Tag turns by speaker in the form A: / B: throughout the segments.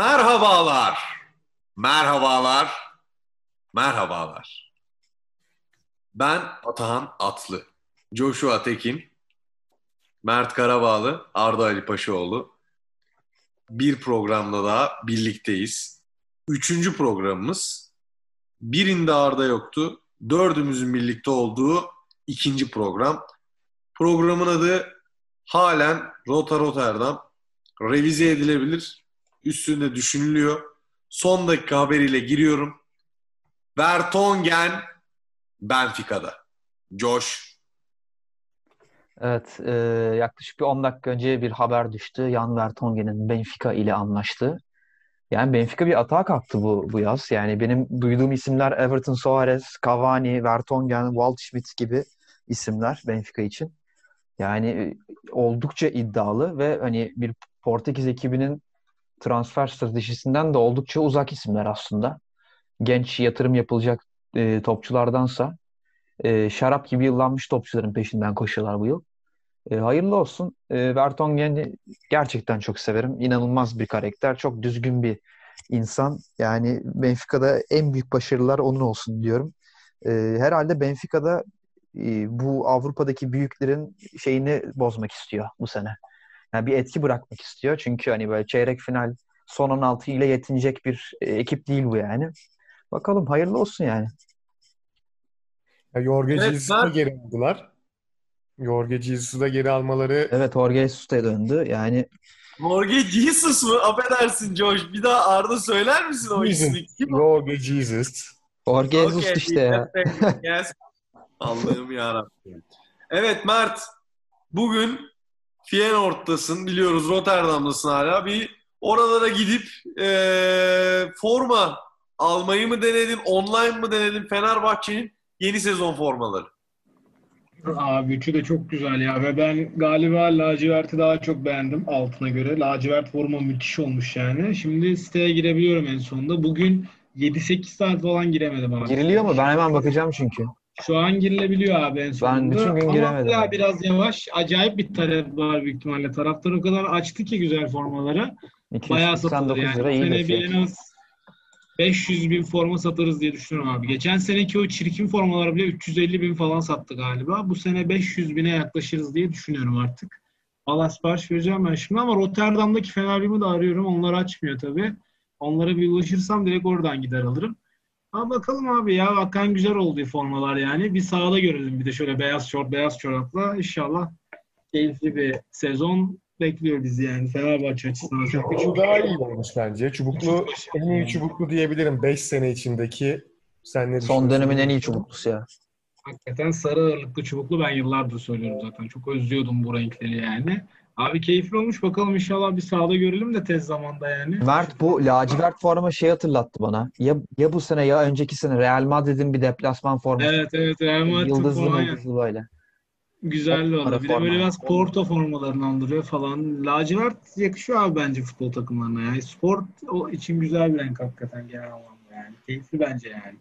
A: Merhabalar. Merhabalar. Merhabalar. Ben Atahan Atlı. Joshua Tekin. Mert Karabağlı. Arda Ali Paşaoğlu. Bir programda daha birlikteyiz. Üçüncü programımız. Birinde Arda yoktu. Dördümüzün birlikte olduğu ikinci program. Programın adı halen Rota Rotterdam. Revize edilebilir. Üstünde düşünülüyor. Son dakika haberiyle giriyorum. Vertonghen Benfica'da. Josh.
B: Evet, e, yaklaşık bir 10 dakika önce bir haber düştü. Jan Vertonghen'in Benfica ile anlaştığı. Yani Benfica bir atağa kalktı bu, bu yaz. Yani benim duyduğum isimler Everton Soares, Cavani, Vertonghen, Waldschmidt gibi isimler Benfica için. Yani e, oldukça iddialı ve hani bir Portekiz ekibinin transfer stratejisinden de oldukça uzak isimler aslında. Genç yatırım yapılacak e, topçulardansa e, şarap gibi yıllanmış topçuların peşinden koşuyorlar bu yıl. E, hayırlı olsun. E, Vertonghen'i gerçekten çok severim. İnanılmaz bir karakter. Çok düzgün bir insan. Yani Benfica'da en büyük başarılar onun olsun diyorum. E, herhalde Benfica'da e, bu Avrupa'daki büyüklerin şeyini bozmak istiyor bu sene. Yani bir etki bırakmak istiyor. Çünkü hani böyle çeyrek final son 16 ile yetinecek bir e, ekip değil bu yani. Bakalım hayırlı olsun yani.
C: Ya Jorge
A: Evet,
C: Jesus'u
A: ben-
C: geri aldılar. Jorge Jesus'u da geri almaları
B: Evet Jorge Jesus da döndü. Yani
A: Jorge Jesus mu? Affedersin Josh. Bir daha Arda söyler misin o ismi?
C: Jorge Jesus.
B: Jorge Jesus
A: Okay,
B: işte ya.
A: yes. Allah'ım yarabbim. Evet Mert. Bugün Feyenoord'tasın. Biliyoruz Rotterdam'dasın hala. Bir oralara gidip eee, forma almayı mı denedin? Online mı denedin? Fenerbahçe'nin yeni sezon formaları.
D: Abi üçü de çok güzel ya ve ben galiba laciverti daha çok beğendim altına göre. Lacivert forma müthiş olmuş yani. Şimdi siteye girebiliyorum en sonunda. Bugün 7-8 saat falan giremedim abi.
B: Giriliyor mu? Ben hemen bakacağım çünkü.
D: Şu an girilebiliyor abi en sonunda.
B: bütün gün
D: Ama
B: giremedim
D: hala
B: abi.
D: biraz yavaş. Acayip bir talep var büyük ihtimalle. Taraftar o kadar açtı ki güzel formaları. Bayağı satılır
B: 289
D: yani.
B: lira iyi bir fiyat.
D: en az 500 bin forma satarız diye düşünüyorum abi. Geçen seneki o çirkin formalar bile 350 bin falan sattı galiba. Bu sene 500 bine yaklaşırız diye düşünüyorum artık. Allah sipariş vereceğim ben şimdi ama Rotterdam'daki Fenerbahçe'mi de arıyorum. Onlar açmıyor tabii. Onlara bir ulaşırsam direkt oradan gider alırım. Ama bakalım abi ya bakan güzel oldu formalar yani. Bir sahada görelim bir de şöyle beyaz şort, beyaz çorapla. İnşallah keyifli bir sezon bekliyor bizi yani Fenerbahçe açısından.
C: Çubuklu daha iyi olmuş bence. Çubuklu en iyi çubuklu diyebilirim 5 sene içindeki. Sen ne
B: Son dönemin en iyi çubuklusu ya.
D: Hakikaten sarı ağırlıklı çubuklu ben yıllardır söylüyorum zaten. Çok özlüyordum bu renkleri yani. Abi keyifli olmuş. Bakalım inşallah bir sahada görelim de tez zamanda yani.
B: Mert bu lacivert forma şey hatırlattı bana. Ya ya bu sene ya önceki sene Real Madrid'in bir deplasman forması.
D: Evet evet Real Madrid
B: Yıldızlı
D: falan
B: yıldızlı böyle.
D: güzeldi valla. Bir de
B: forma.
D: böyle biraz Porto formalarını andırıyor falan. Lacivert yakışıyor abi bence futbol takımlarına yani. Spor o için güzel bir renk hakikaten genel anlamda yani. Keyifli bence yani.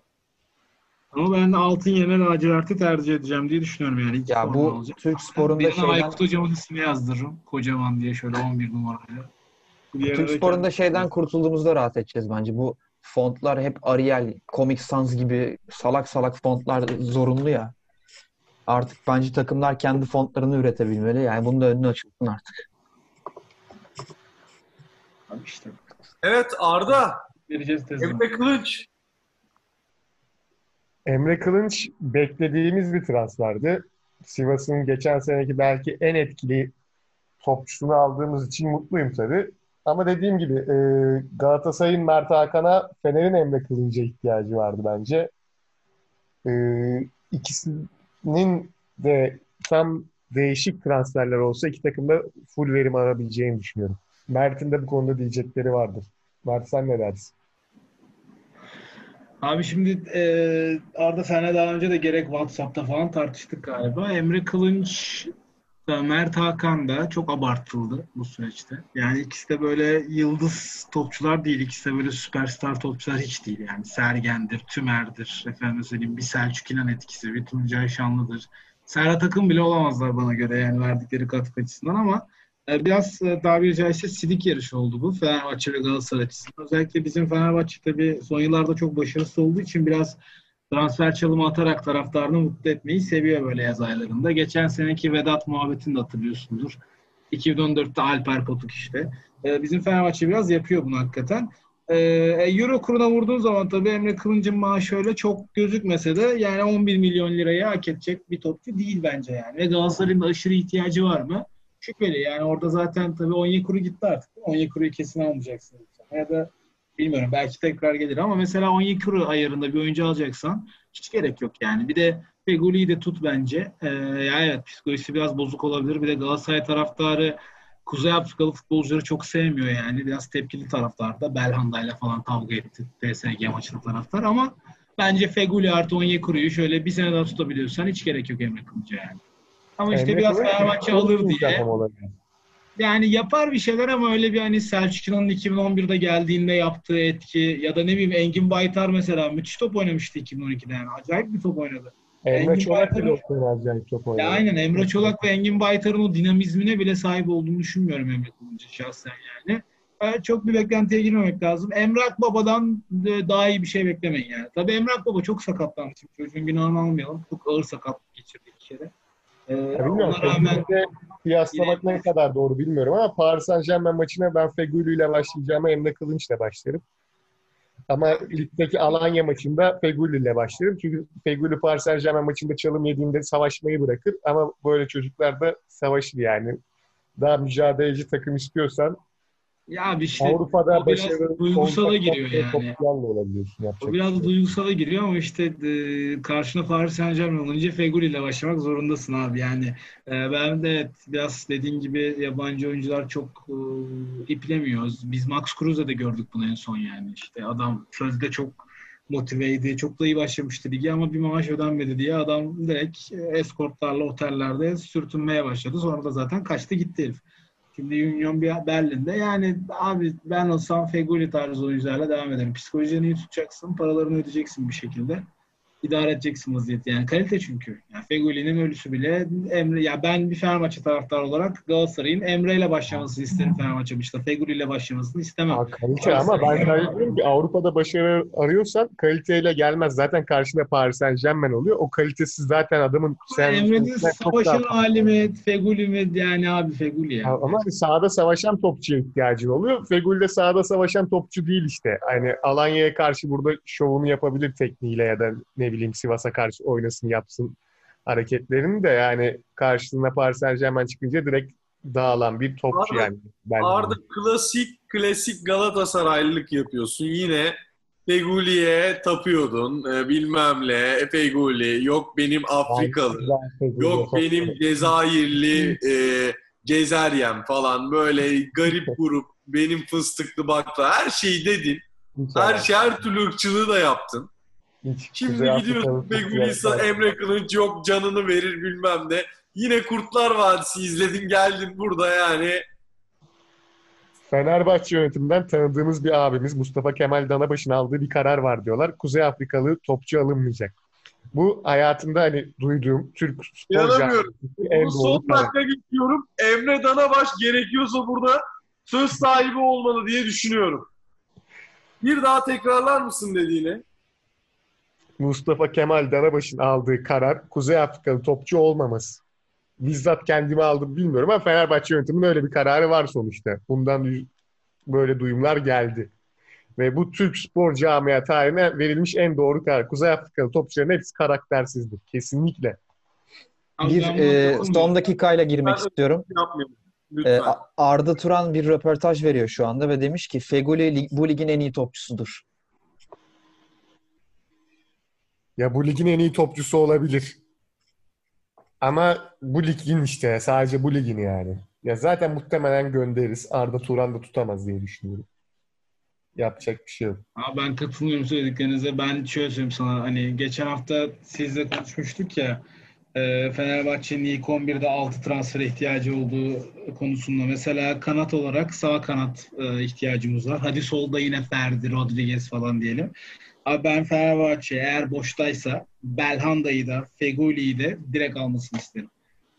D: Ama ben de altın yerine laciverti tercih edeceğim diye düşünüyorum yani. İki
B: Ya bu
D: olacak.
B: Türk sporunda
D: Birine
B: şeyden
D: Aykut hocamın ismini yazdırırım. Kocaman diye şöyle 11 numarayla.
B: Türk
D: de
B: sporunda
D: kendi-
B: şeyden kurtulduğumuzda rahat edeceğiz bence. Bu fontlar hep Arial, Comic Sans gibi salak salak fontlar zorunlu ya. Artık bence takımlar kendi fontlarını üretebilmeli. Yani bunun da önünü açılsın artık.
D: Abi işte
A: Evet Arda.
D: vereceğiz.
A: Emre Kılıç.
C: Emre Kılınç beklediğimiz bir transferdi. Sivas'ın geçen seneki belki en etkili topçusunu aldığımız için mutluyum tabii. Ama dediğim gibi e, Galatasaray'ın Mert Hakan'a Fener'in Emre Kılınç'a ihtiyacı vardı bence. E, ikisinin de tam değişik transferler olsa iki takımda full verim alabileceğini düşünüyorum. Mert'in de bu konuda diyecekleri vardır. Mert sen ne dersin?
D: Abi şimdi e, Arda senle daha önce de gerek WhatsApp'ta falan tartıştık galiba. Emre Kılınç da Mert Hakan da çok abartıldı bu süreçte. Yani ikisi de böyle yıldız topçular değil. İkisi de böyle süperstar topçular hiç değil. Yani Sergen'dir, Tümer'dir, efendim söyleyeyim bir Selçuk İnan etkisi, bir Tuncay Şanlı'dır. Serhat Akın bile olamazlar bana göre yani verdikleri katkı açısından ama Biraz e, tabiri caizse sidik yarışı oldu bu Fenerbahçe ve Galatasaray açısından. Özellikle bizim Fenerbahçe tabii son yıllarda çok başarısız olduğu için biraz transfer çalımı atarak taraftarını mutlu etmeyi seviyor böyle yaz aylarında. Geçen seneki Vedat muhabbetini de hatırlıyorsundur. 2014'te Alper Potuk işte. E, Bizim Fenerbahçe biraz yapıyor bunu hakikaten. E, Euro kuruna vurduğun zaman tabii Emre Kılınç'ın maaşı öyle çok gözükmese de yani 11 milyon lirayı hak edecek bir topçu değil bence yani. Ve Galatasaray'ın aşırı ihtiyacı var mı? Şüpheli yani orada zaten tabii Onyekuru gitti artık. Onyekuru'yu kesin almayacaksın. Ya da bilmiyorum belki tekrar gelir ama mesela Onyekuru ayarında bir oyuncu alacaksan hiç gerek yok yani. Bir de Feguli'yi de tut bence. Ee, yani evet psikolojisi biraz bozuk olabilir. Bir de Galatasaray taraftarı Kuzey Afrikalı futbolcuları çok sevmiyor yani. Biraz tepkili taraftar da Belhanda'yla falan kavga etti PSG maçında taraftar ama bence Feguli artı Onyekuru'yu şöyle bir sene daha tutabiliyorsan hiç gerek yok Emre Kılıç'a yani. Ama işte
C: Emre
D: biraz Fenerbahçe alır diye. Yani yapar bir şeyler ama öyle bir hani Selçuk İnan'ın 2011'de geldiğinde yaptığı etki ya da ne bileyim Engin Baytar mesela müthiş top oynamıştı 2012'de yani. Acayip bir top oynadı.
C: Emre
D: Engin
C: Çolak kadar acayip top oynadı.
D: Ya aynen Emre Çolak ve Engin Baytar'ın o dinamizmine bile sahip olduğunu düşünmüyorum Emre Kılıç'ın şahsen yani. Çok bir beklentiye girmemek lazım. Emre Akbaba'dan de daha iyi bir şey beklemeyin yani. Tabii Emre Akbaba çok sakatlandı. Şimdi çocuğun günahını almayalım. Çok ağır sakatlık geçirdi bir kere. Ee,
C: Ya bilmiyorum.
D: rağmen
C: kıyaslamak ne kadar doğru bilmiyorum ama Paris Saint Germain maçına ben Fegüli ile başlayacağıma Emre Kılınç'la başlarım. Ama ligdeki Alanya maçında Fegüli ile başlarım. Çünkü Fegüli Paris Saint Germain maçında çalım yediğinde savaşmayı bırakır. Ama böyle çocuklar da savaşır yani. Daha mücadeleci takım istiyorsan
D: ya bir şey
C: Avrupa'da
D: o biraz duygusala giriyor yani.
C: olabiliyorsun. Yapacak
D: O
C: bir
D: biraz
C: şey
D: duygusala giriyor ama işte e, karşına Paris Saint Germain olunca Feguli ile başlamak zorundasın abi yani. E, ben de evet, biraz dediğin gibi yabancı oyuncular çok e, iplemiyoruz. Biz Max Kruse de gördük bunu en son yani. İşte adam sözde çok motiveydi, çok da iyi başlamıştı ligi ama bir maaş ödenmedi diye adam direkt e, eskortlarla otellerde sürtünmeye başladı. Sonra da zaten kaçtı gitti herif. Şimdi Union Berlin'de. Yani abi ben olsam Feguli tarzı oyuncularla devam ederim. Psikolojini iyi tutacaksın, paralarını ödeyeceksin bir şekilde. İdare edeceksin vaziyeti yani. Kalite çünkü. Yani Feguli'nin ölüsü bile Emre ya ben bir Fenerbahçe taraftarı olarak Galatasaray'ın Emre ile başlamasını isterim Fenerbahçe maçında. Feguli ile başlamasını istemem.
C: Ha, kalite ama ben diyorum ki Avrupa'da başarı arıyorsan kaliteyle gelmez. Zaten karşında Paris Saint Germain oluyor. O kalitesiz zaten adamın sen
D: Emre'nin
C: sen çok daha
D: savaşın
C: fazla.
D: hali mi? Yani abi Feguli ya.
C: Ama sahada savaşan topçuya ihtiyacın oluyor. Fegül de sahada savaşan topçu değil işte. Hani Alanya'ya karşı burada şovunu yapabilir tekniğiyle ya da ne bileyim Sivas'a karşı oynasın yapsın hareketlerini de yani karşısında Paris Saint Germain çıkınca direkt dağılan bir topçu
A: Arda-
C: yani. Bence.
A: Arda klasik klasik Galatasaraylılık yapıyorsun. Yine Feguli'ye tapıyordun. e, bilmem ne. Feguli. Yok benim Afrikalı. Yok benim Cezayirli e, Cezeryem falan böyle garip grup benim fıstıklı bakla her şeyi dedin. Her şey her türlü ırkçılığı da yaptın.
C: Hiç
A: Şimdi gidiyorsun Begulisa. Emre Kılıç yok canını verir bilmem ne. Yine Kurtlar Vadisi izledin geldin burada yani.
C: Fenerbahçe yönetiminden tanıdığımız bir abimiz Mustafa Kemal Danabaş'ın aldığı bir karar var diyorlar. Kuzey Afrikalı topçu alınmayacak. Bu hayatımda hani duyduğum Türk spor en
A: son dakika geçiyorum. Emre Danabaş gerekiyorsa burada söz sahibi olmalı diye düşünüyorum. Bir daha tekrarlar mısın dediğini?
C: Mustafa Kemal Danabaş'ın aldığı karar Kuzey Afrikalı topçu olmaması. Bizzat kendimi aldım bilmiyorum ama Fenerbahçe yönetiminin öyle bir kararı var sonuçta. Bundan böyle duyumlar geldi. Ve bu Türk spor camia tarihine verilmiş en doğru karar. Kuzey Afrikalı topçuların hepsi karaktersizdir. Kesinlikle.
B: Bir e,
D: katılmıyorum.
B: son dakikayla girmek
A: Ben-
B: istiyorum.
A: Yapmayalım.
B: E,
A: Lütfen.
B: Arda Turan bir röportaj veriyor şu anda ve demiş ki Feguli lig- bu ligin en iyi topçusudur.
C: Ya bu ligin en iyi topçusu olabilir. Ama bu ligin işte sadece bu ligin yani. Ya zaten muhtemelen göndeririz. Arda Turan da tutamaz diye düşünüyorum. Yapacak bir şey yok.
D: Abi ben katılmıyorum söylediklerinize. Ben şöyle söyleyeyim sana. Hani geçen hafta sizle konuşmuştuk ya e, Fenerbahçe'nin ilk 11'de 6 transfer ihtiyacı olduğu konusunda. Mesela kanat olarak sağ kanat e, ihtiyacımız var. Hadi solda yine Ferdi, Rodriguez falan diyelim. Abi ben Fenerbahçe eğer boştaysa Belhanda'yı da Feguli'yi de direkt almasını isterim.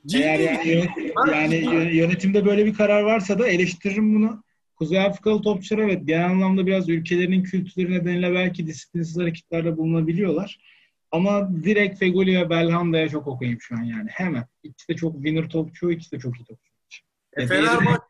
A: Ciddi
D: Eğer yani, yönet- yani yö- yönetimde böyle bir karar varsa da eleştiririm bunu. Kuzey Afrikalı topçular evet genel anlamda biraz ülkelerinin kültürü nedeniyle belki disiplinsiz hareketlerde bulunabiliyorlar. Ama direkt Fegoli ve Belhanda'ya çok okuyayım şu an yani. Hemen. İkisi de çok winner topçu, ikisi de çok iyi topçu.
A: E, Fenerbahçe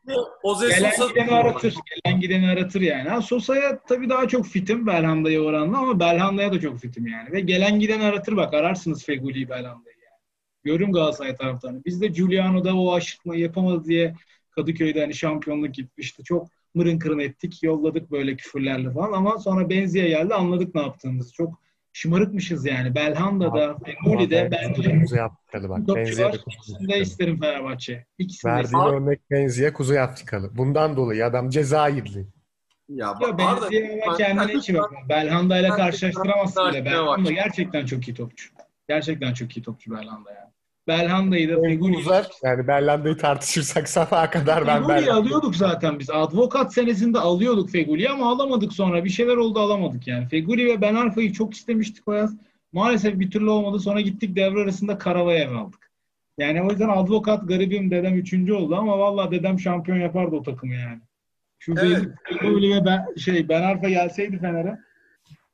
A: Oze
D: Gelen
A: Sosa
D: gideni aratır. Gelen gideni aratır yani. Ha, Sosa'ya tabii daha çok fitim Belhanda'ya oranla ama Belhanda'ya da çok fitim yani. Ve gelen gideni aratır bak ararsınız Fegoli'yi Belhanda'yı yani. Görün Galatasaray taraftarını. Biz de Giuliano'da o aşırtmayı yapamadı diye Kadıköy'de hani şampiyonluk gitmişti. Çok mırın kırın ettik. Yolladık böyle küfürlerle falan ama sonra Benzi'ye geldi anladık ne yaptığımızı. Çok şımarıkmışız yani. Belhanda'da, Fegoli'de bence
C: Afrikalı bak. Benziye de
D: ikisini de isterim Fenerbahçe. İkisini de
C: Verdiğin örnek Benziye Kuzey Afrikalı. Bundan dolayı adam Cezayirli.
A: ya,
D: Ya
A: Arda,
D: Benzia
A: ben-
D: kendine içi bak. Belhanda ile
A: Ben-
D: karşılaştıramazsın bile.
A: Ben-
D: Belhanda gerçekten çok iyi topçu. Gerçekten çok iyi topçu Belhanda yani. Belhanda'yı da
C: uzar. Yani Berlanda'yı tartışırsak sabaha kadar ben Berlanda'yı
D: alıyorduk zaten biz. Advokat senesinde alıyorduk Fegüli'yi ama alamadık sonra. Bir şeyler oldu alamadık yani. Fegüli ve Ben Arfa'yı çok istemiştik o yaz. Maalesef bir türlü olmadı. Sonra gittik devre arasında Karavayev aldık. Yani o yüzden advokat garibim dedem üçüncü oldu ama vallahi dedem şampiyon yapardı o takımı yani. Şu
A: Evet.
D: Fegüli ve ben, şey Ben Arfa gelseydi Fener'e.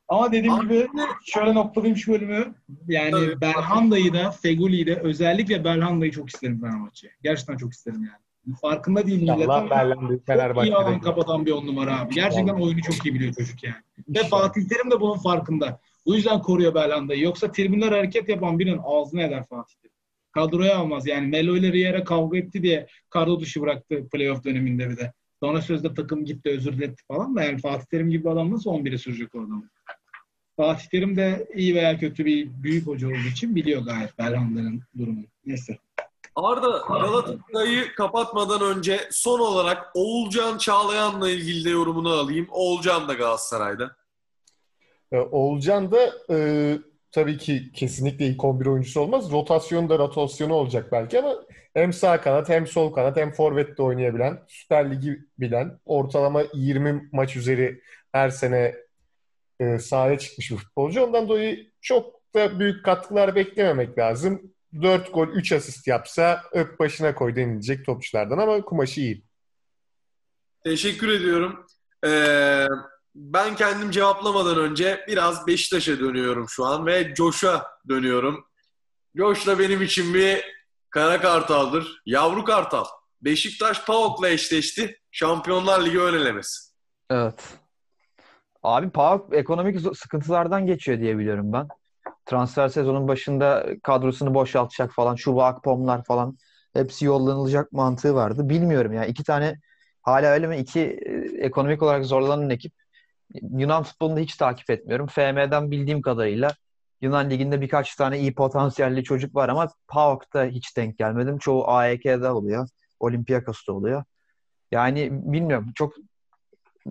D: Ama dediğim
A: Abi-
D: gibi şöyle noktalayayım şu bölümü. Yani
A: Tabii.
D: Belhanda'yı da Fegüli'yi de özellikle Belhanda'yı çok isterim Fenerbahçe'ye. Gerçekten çok isterim yani. Farkında değil millet ama
C: Berlanda'yı
D: çok iyi alan kapatan bir on numara abi. Gerçekten
C: İnşallah.
D: oyunu çok iyi biliyor çocuk yani. Ve. Fatih Terim de bunun farkında. Bu yüzden koruyor Belhanda'yı. Yoksa tribünler hareket yapan birinin ağzına eder Fatih Terim. Kadroya almaz. Yani Melo ile Riera kavga etti diye kadro dışı bıraktı playoff döneminde bir de. Sonra sözde takım gitti özür diletti falan da yani Fatih Terim gibi bir adam nasıl 11'e sürecek o adamı? Fatih Terim de iyi veya kötü bir büyük hoca olduğu için biliyor gayet Belhanda'nın durumunu. Neyse.
A: Arda Galatasaray'ı kapatmadan önce son olarak Oğulcan Çağlayan'la ilgili de yorumunu alayım. Oğulcan da Galatasaray'da.
C: Ee, Oğulcan da e, tabii ki kesinlikle ilk 11 oyuncusu olmaz. Rotasyonu da rotasyonu olacak belki ama hem sağ kanat hem sol kanat hem forvet de oynayabilen, Süper Ligi bilen, ortalama 20 maç üzeri her sene e, sahaya çıkmış bir futbolcu. Ondan dolayı çok da büyük katkılar beklememek lazım. 4 gol, 3 asist yapsa öp başına koy denilecek topçulardan ama kumaşı iyi.
A: Teşekkür ediyorum. Ee, ben kendim cevaplamadan önce biraz Beşiktaş'a dönüyorum şu an ve Coş'a dönüyorum. Coş da benim için bir kara kartaldır. Yavru kartal. Beşiktaş PAOK'la eşleşti. Şampiyonlar Ligi ön elemesi.
B: Evet. Abi PAOK ekonomik sıkıntılardan geçiyor diye biliyorum ben. Transfer sezonun başında kadrosunu boşaltacak falan. Şu Akpomlar falan hepsi yollanılacak mantığı vardı. Bilmiyorum ya. iki tane hala öyle mi? İki e, ekonomik olarak zorlanan ekip. Yunan futbolunu hiç takip etmiyorum. FM'den bildiğim kadarıyla Yunan Ligi'nde birkaç tane iyi potansiyelli çocuk var ama PAOK'ta hiç denk gelmedim. Çoğu AEK'de oluyor. Olympiakos'ta oluyor. Yani bilmiyorum. Çok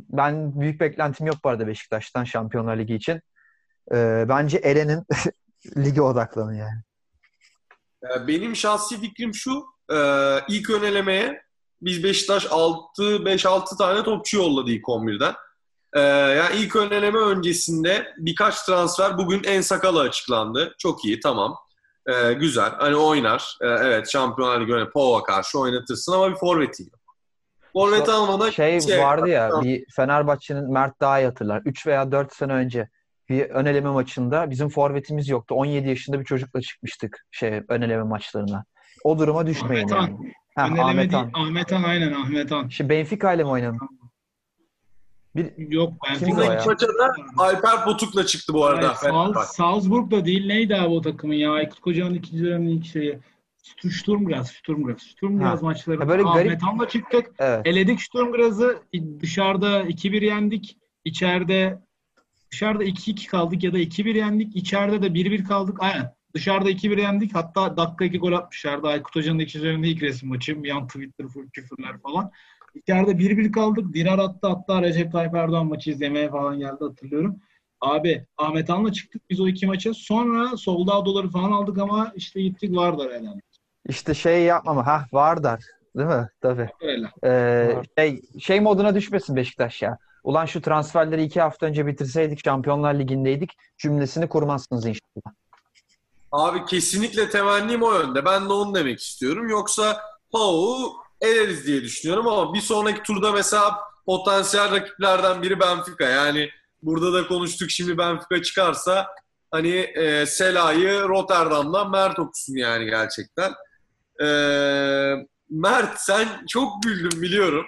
B: ben büyük beklentim yok bu arada Beşiktaş'tan Şampiyonlar Ligi için. Ee, bence Eren'in lige odaklanın yani.
A: Ee, Benim şahsi fikrim şu. e, ilk ön elemeye biz Beşiktaş 6 5-6 tane topçu yolladı ilk 11'den. Ee, yani ilk ön eleme öncesinde birkaç transfer bugün en sakalı açıklandı. Çok iyi tamam. Ee, güzel. Hani oynar. Ee, evet Şampiyonlar Ligi öyle Pova karşı oynatırsın ama bir forveti yok. Forvet almadan
B: Şey vardı ya bir Fenerbahçe'nin Mert daha iyi hatırlar. 3 veya 4 sene önce bir ön eleme maçında bizim forvetimiz yoktu. 17 yaşında bir çocukla çıkmıştık şey ön eleme maçlarına. O duruma düşmeyin
D: Ahmet
B: yani. Ha,
D: Öneleme
B: Ahmet
D: değil,
B: Han.
D: Ahmet Han aynen Ahmet Han.
B: Şimdi Benfica ile mi oynadın? Bir,
D: Yok Benfica.
B: ya?
A: maça da Alper Potuk'la çıktı bu arada.
D: Hayır, Sal- Salzburg'da değil neydi abi o takımın ya? Aykut Koca'nın ikinci dönemin ilk şeyi. St- Sturmgras, Sturmgras. Sturmgras
B: Ha.
D: maçları.
B: Ha, böyle
D: Ahmet
B: garip-
D: Han'la çıktık.
B: evet.
D: Eledik Sturmgras'ı. Dışarıda 2-1 yendik. İçeride dışarıda 2-2 kaldık ya da 2-1 yendik. İçeride de 1-1 kaldık. Aynen. Dışarıda 2-1 yendik. Hatta dakika 2 gol atmışlardı. Aykut Hoca'nın ikinci döneminde ilk resim maçı. Yan Twitter full küfürler falan. İçeride 1-1 kaldık. Dirar attı hatta Recep Tayyip Erdoğan maçı izlemeye falan geldi hatırlıyorum. Abi Ahmet Han'la çıktık biz o iki maça. Sonra Soldado'ları falan aldık ama işte gittik Vardar elendik.
B: İşte şey yapmama. Ha Vardar. Değil mi? Tabii.
D: Öyle.
B: Ee, şey, şey moduna düşmesin Beşiktaş ya. Ulan şu transferleri iki hafta önce bitirseydik Şampiyonlar Ligi'ndeydik cümlesini kurmazsınız inşallah.
A: Abi kesinlikle temennim o yönde. Ben de onu demek istiyorum. Yoksa Pau'u eleriz diye düşünüyorum ama bir sonraki turda mesela potansiyel rakiplerden biri Benfica. Yani burada da konuştuk şimdi Benfica çıkarsa hani e, Sela'yı Rotterdam'dan Mert okusun yani gerçekten. E, Mert sen çok güldün biliyorum.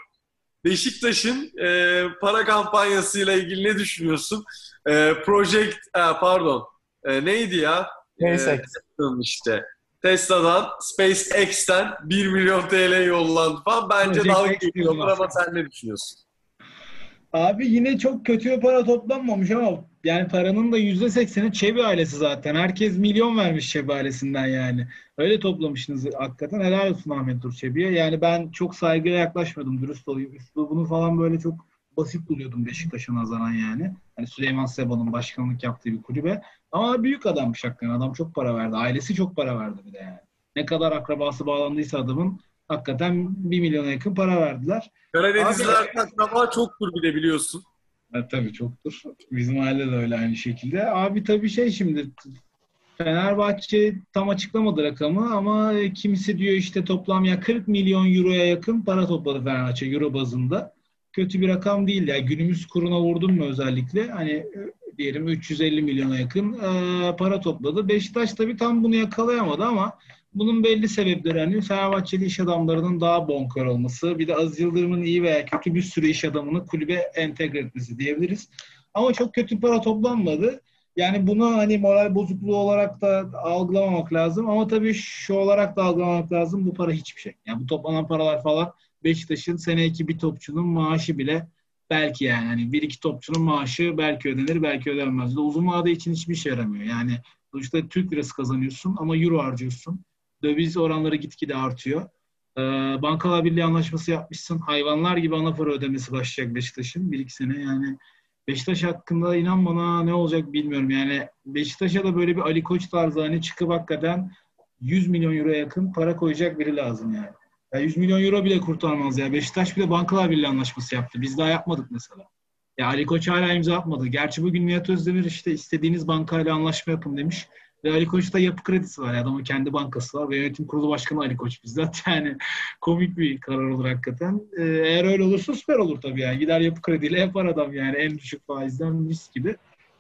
A: Beşiktaş'ın e, para kampanyasıyla ilgili ne düşünüyorsun? E, Project, e, pardon e, neydi ya?
C: SpaceX.
A: E, işte. Tesla'dan, SpaceX'ten 1 milyon TL yollandı falan. Bence
D: Project
A: dalga geçiyorlar ama sen ne düşünüyorsun?
D: Abi yine çok kötü bir para toplanmamış ama yani paranın da yüzde sekseni Çebi ailesi zaten. Herkes milyon vermiş Çebi ailesinden yani. Öyle toplamışsınız hakikaten. Helal olsun Ahmet Dur Çebi'ye. Yani ben çok saygıyla yaklaşmadım dürüst olayım. Üslubunu falan böyle çok basit buluyordum Beşiktaş'a nazaran yani. Hani Süleyman Seba'nın başkanlık yaptığı bir kulübe. Ama büyük adammış hakikaten. Adam çok para verdi. Ailesi çok para verdi bir de yani. Ne kadar akrabası bağlandıysa adamın hakikaten 1 milyona yakın para verdiler.
A: Karadenizlilerden akraba çoktur bir de biliyorsun.
D: Ha, tabii çoktur. Bizim aile de öyle aynı şekilde. Abi tabii şey şimdi Fenerbahçe tam açıklamadı rakamı ama kimisi diyor işte toplam ya 40 milyon euroya yakın para topladı Fenerbahçe euro bazında. Kötü bir rakam değil ya. Günümüz kuruna vurdun mu özellikle hani e, diyelim 350 milyona yakın e, para topladı. Beşiktaş tabii tam bunu yakalayamadı ama bunun belli sebepleri hani Fenerbahçeli iş adamlarının daha bonkör olması, bir de Aziz Yıldırım'ın iyi veya kötü bir sürü iş adamını kulübe entegre etmesi diyebiliriz. Ama çok kötü para toplanmadı. Yani bunu hani moral bozukluğu olarak da algılamamak lazım. Ama tabii şu olarak da algılamamak lazım. Bu para hiçbir şey. Yani bu toplanan paralar falan Beşiktaş'ın seneki bir topçunun maaşı bile belki yani hani bir iki topçunun maaşı belki ödenir belki ödenmez. De uzun vade için hiçbir şey yaramıyor. Yani sonuçta Türk lirası kazanıyorsun ama euro harcıyorsun. Döviz oranları gitgide artıyor. Ee, Bankalar Birliği anlaşması yapmışsın. Hayvanlar gibi ana para ödemesi başlayacak Beşiktaş'ın. Bir iki sene yani Beşiktaş hakkında inan bana ne olacak bilmiyorum. Yani Beşiktaş'a da böyle bir Ali Koç tarzı hani çıkıp hakikaten 100 milyon euro yakın para koyacak biri lazım yani. Ya 100 milyon euro bile kurtarmaz ya. Beşiktaş bile Bankalar Birliği anlaşması yaptı. Biz daha yapmadık mesela. Ya Ali Koç hala imza atmadı. Gerçi bugün Nihat Özdemir işte istediğiniz bankayla anlaşma yapın demiş. Ve Ali Koç'ta yapı kredisi var. Adamın kendi bankası var. Ve yönetim kurulu başkanı Ali Koç bizzat. Yani komik bir karar olur hakikaten. Ee, eğer öyle olursa süper olur tabii yani. Gider yapı krediyle yapar adam yani. En düşük faizden mis gibi.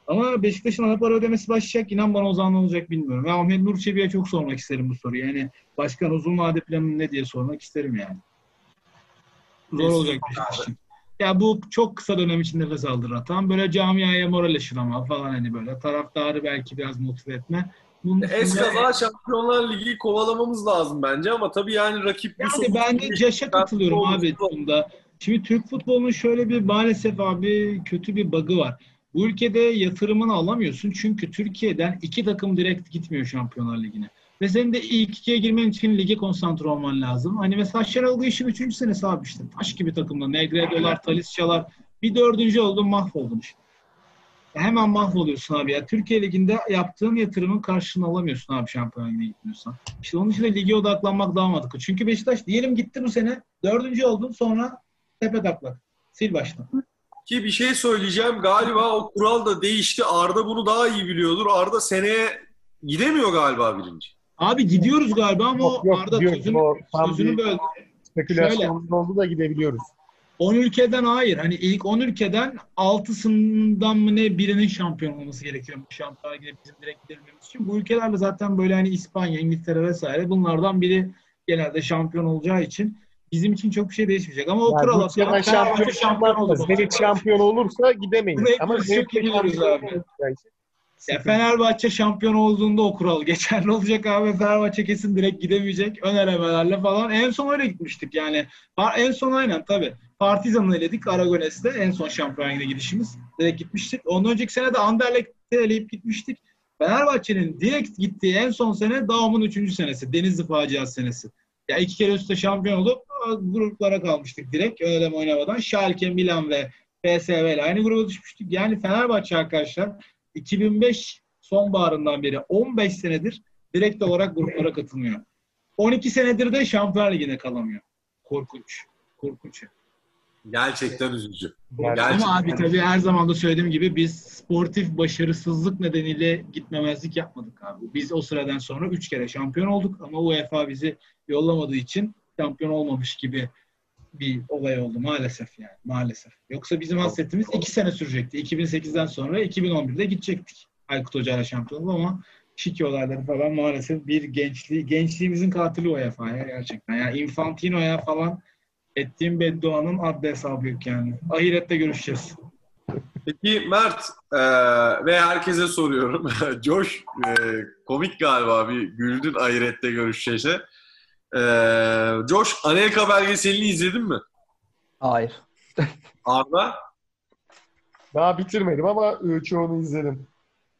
D: Ama Beşiktaş'ın ana para ödemesi başlayacak. İnan bana o zaman ne olacak bilmiyorum. Ve Ahmet Nur Çebi'ye çok sormak isterim bu soruyu. Yani başkan uzun vade planı ne diye sormak isterim yani. Zor olacak Beşiktaş için. Ya bu çok kısa dönem için nefes aldıran. Tam böyle camiaya moral aşılama falan hani böyle. Taraftarı belki biraz motive etme. Bunun
A: Eskaza Şampiyonlar Ligi kovalamamız lazım bence ama tabii yani rakip bu
D: Yani ben de Caş'a katılıyorum abi bunda. Şimdi Türk futbolunun şöyle bir maalesef abi kötü bir bug'ı var. Bu ülkede yatırımını alamıyorsun çünkü Türkiye'den iki takım direkt gitmiyor Şampiyonlar Ligi'ne. Ve senin de ilk ikiye girmen için lige konsantre olman lazım. Hani mesela Şenol işin üçüncü senesi abi işte. Taş gibi takımda. Negredo'lar, Talisca'lar. Bir dördüncü oldun mahvoldun işte. Hemen mahvoluyorsun abi ya. Türkiye Ligi'nde yaptığın yatırımın karşılığını alamıyorsun abi Şampiyonlar Ligi'ne gitmiyorsan. İşte onun için de lige odaklanmak daha mantıklı. Çünkü Beşiktaş diyelim gitti bu sene. Dördüncü oldun sonra tepe taklak. Sil baştan.
A: Ki bir şey söyleyeceğim. Galiba o kural da değişti. Arda bunu daha iyi biliyordur. Arda seneye gidemiyor galiba birinci.
D: Abi gidiyoruz galiba ama
C: Yok, yok,
D: Arda
C: gidiyoruz.
D: sözünü,
C: O
D: sözünü böldü.
C: Spekülasyonumuz oldu da gidebiliyoruz.
D: 10 ülkeden hayır. Hani ilk 10 ülkeden 6'sından mı ne birinin şampiyon olması gerekiyor. Şampiyonlar Ligi'ne bizim direkt gidebilmemiz için. Bu ülkelerle zaten böyle hani İspanya, İngiltere vesaire bunlardan biri genelde şampiyon olacağı için bizim için çok bir şey değişmeyecek. Ama o
C: Yani Rusya'dan
D: Fenerbahçe
C: şampiyon,
D: şampiyon
C: olmaz. Zenit şampiyon olursa gidemeyiz.
D: Bunu
C: Ama Zenit şampiyon
D: abi. Ya Fenerbahçe şampiyon olduğunda o kural geçerli olacak abi. Fenerbahçe kesin direkt gidemeyecek. Ön elemelerle falan. En son öyle gitmiştik yani. En son aynen tabii. Partizan'ı eledik Aragones'te. En son şampiyon Ligi'ne gidişimiz. Direkt gitmiştik. Ondan önceki sene de Anderlecht'te eleyip gitmiştik. Fenerbahçe'nin direkt gittiği en son sene Daum'un 3. senesi. Denizli faciası senesi. Ya iki kere üstte şampiyon olup gruplara kalmıştık direkt. Eleme oynamadan. Schalke, Milan ve PSV ile aynı gruba düşmüştük. Yani Fenerbahçe arkadaşlar 2005 sonbaharından beri 15 senedir direkt olarak gruplara katılmıyor. 12 senedir de Şampiyonlar Ligi'ne kalamıyor. Korkunç. Korkunç.
A: Gerçekten üzücü.
C: Gerçekten.
D: Ama abi tabii her zaman da söylediğim gibi biz sportif başarısızlık nedeniyle gitmemezlik yapmadık abi. Biz o sıradan sonra 3 kere şampiyon olduk ama UEFA bizi yollamadığı için şampiyon olmamış gibi bir olay oldu maalesef yani maalesef. Yoksa bizim hasretimiz 2 sene sürecekti. 2008'den sonra 2011'de gidecektik. Aykut Hoca ile şampiyonluğu ama şike olayları falan maalesef bir gençliği, gençliğimizin katili UEFA'ya gerçekten. Yani Infantino'ya falan ettiğim bedduanın adli hesabı yok yani. Ahirette görüşeceğiz.
A: Peki Mert e, ve herkese soruyorum. Josh e, komik galiba bir güldün ahirette görüşeceğize. E, Josh Anelka belgeselini izledin mi?
B: Hayır.
A: Arda?
C: Daha bitirmedim ama e, çoğunu izledim.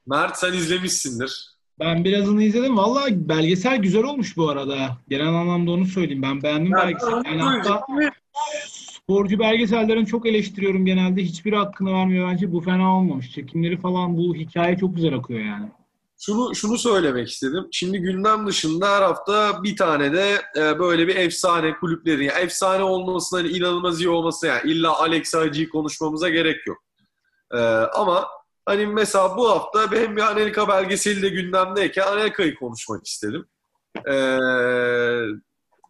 A: Mert sen izlemişsindir.
D: Ben birazını izledim. Valla belgesel güzel olmuş bu arada. Genel anlamda onu söyleyeyim. Ben beğendim belgeseli. Yani hatta sporcu belgesellerini çok eleştiriyorum genelde. Hiçbiri hakkını vermiyor bence. Bu fena olmamış. Çekimleri falan bu hikaye çok güzel akıyor yani.
A: Şunu şunu söylemek istedim. Şimdi gündem dışında her hafta bir tane de e, böyle bir efsane kulüplerin, yani efsane olmasına, hani inanılmaz iyi olması yani illa Alex Hacı'yı konuşmamıza gerek yok. E, ama hani mesela bu hafta hem bir Anelka belgeseli de gündemdeyken Anelka'yı konuşmak istedim. E,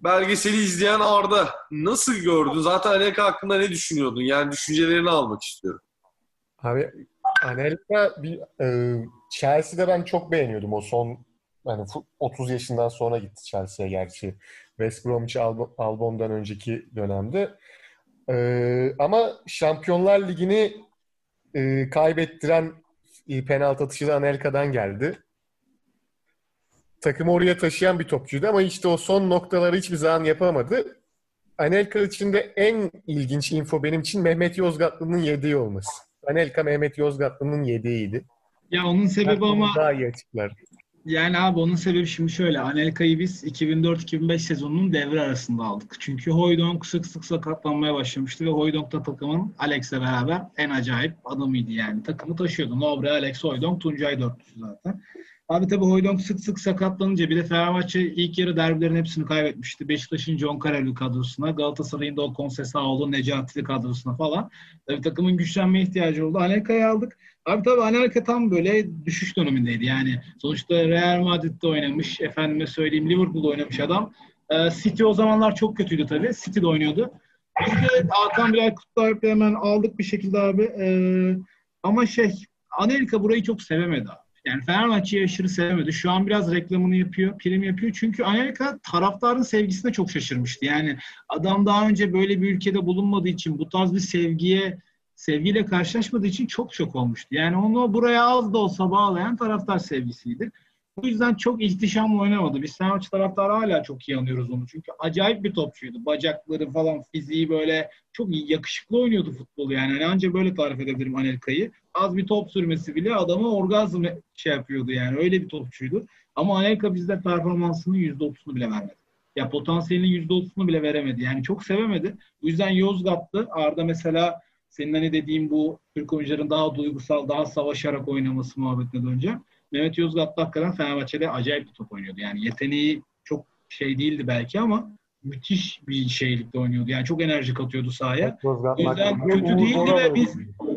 A: belgeseli izleyen Arda nasıl gördün? Zaten Anelka hakkında ne düşünüyordun? Yani düşüncelerini almak istiyorum.
C: Abi Anelka bir e, Chelsea'de ben çok beğeniyordum o son fu- 30 yaşından sonra gitti Chelsea'ye gerçi. West Bromwich Alb- Albion'dan önceki dönemde. E, ama Şampiyonlar Ligi'ni e, kaybettiren e, penaltı atışı da Anelka'dan geldi. Takımı oraya taşıyan bir topçuydu ama işte o son noktaları hiçbir zaman yapamadı. Anelka için de en ilginç info benim için Mehmet Yozgatlı'nın yedeği olması. Anelka Mehmet Yozgatlı'nın yedeğiydi.
D: Ya onun sebebi ama
C: daha iyi açıklar.
D: Yani abi onun sebebi şimdi şöyle. Anelka'yı biz 2004-2005 sezonunun devre arasında aldık. Çünkü Hoydonk sık sık sakatlanmaya başlamıştı ve Hoydonk da takımın Alex'le beraber en acayip adamıydı yani. Takımı taşıyordu. Nobre, Alex, Hoydonk, Tuncay dörtlüsü zaten. Abi tabii Hoydonk sık sık sakatlanınca bir de Fenerbahçe ilk yarı derbilerin hepsini kaybetmişti. Beşiktaş'ın John Kareli kadrosuna, Galatasaray'ın da o Konsesaoğlu, Necati'li kadrosuna falan. Tabii takımın güçlenme ihtiyacı oldu. Anelka'yı aldık. Abi tabii Anelka tam böyle düşüş dönemindeydi. Yani sonuçta Real Madrid'de oynamış, efendime söyleyeyim Liverpool'da oynamış adam. Ee, City o zamanlar çok kötüydü tabii. City'de oynuyordu. Biz de Hakan Bilal kutlayıp hemen aldık bir şekilde abi. Ee, ama şey, Anelka burayı çok sevemedi abi. Yani Fenerbahçe'yi aşırı sevemedi. Şu an biraz reklamını yapıyor, prim yapıyor. Çünkü Anelka taraftarın sevgisine çok şaşırmıştı. Yani adam daha önce böyle bir ülkede bulunmadığı için bu tarz bir sevgiye sevgiyle karşılaşmadığı için çok çok olmuştu. Yani onu buraya az da olsa bağlayan taraftar sevgisiydi. Bu yüzden çok ihtişamlı oynamadı. Biz Fenerbahçe taraftarı hala çok iyi anlıyoruz onu. Çünkü acayip bir topçuydu. Bacakları falan, fiziği böyle çok iyi, yakışıklı oynuyordu futbolu yani. yani. Ancak böyle tarif edebilirim Anelka'yı. Az bir top sürmesi bile adamı orgazm şey yapıyordu yani. Öyle bir topçuydu. Ama Anelka bizde performansının %30'unu bile vermedi. Ya potansiyelinin %30'unu bile veremedi. Yani çok sevemedi. Bu yüzden Yozgat'tı. Arda mesela senin hani dediğin bu Türk oyuncuların daha duygusal, daha savaşarak oynaması muhabbetine döneceğim. Mehmet Yozgat'ta hakikaten Fenerbahçe'de acayip bir top oynuyordu. Yani yeteneği çok şey değildi belki ama müthiş bir şeylikte oynuyordu. Yani çok enerji katıyordu sahaya. O yüzden kötü değildi ve biz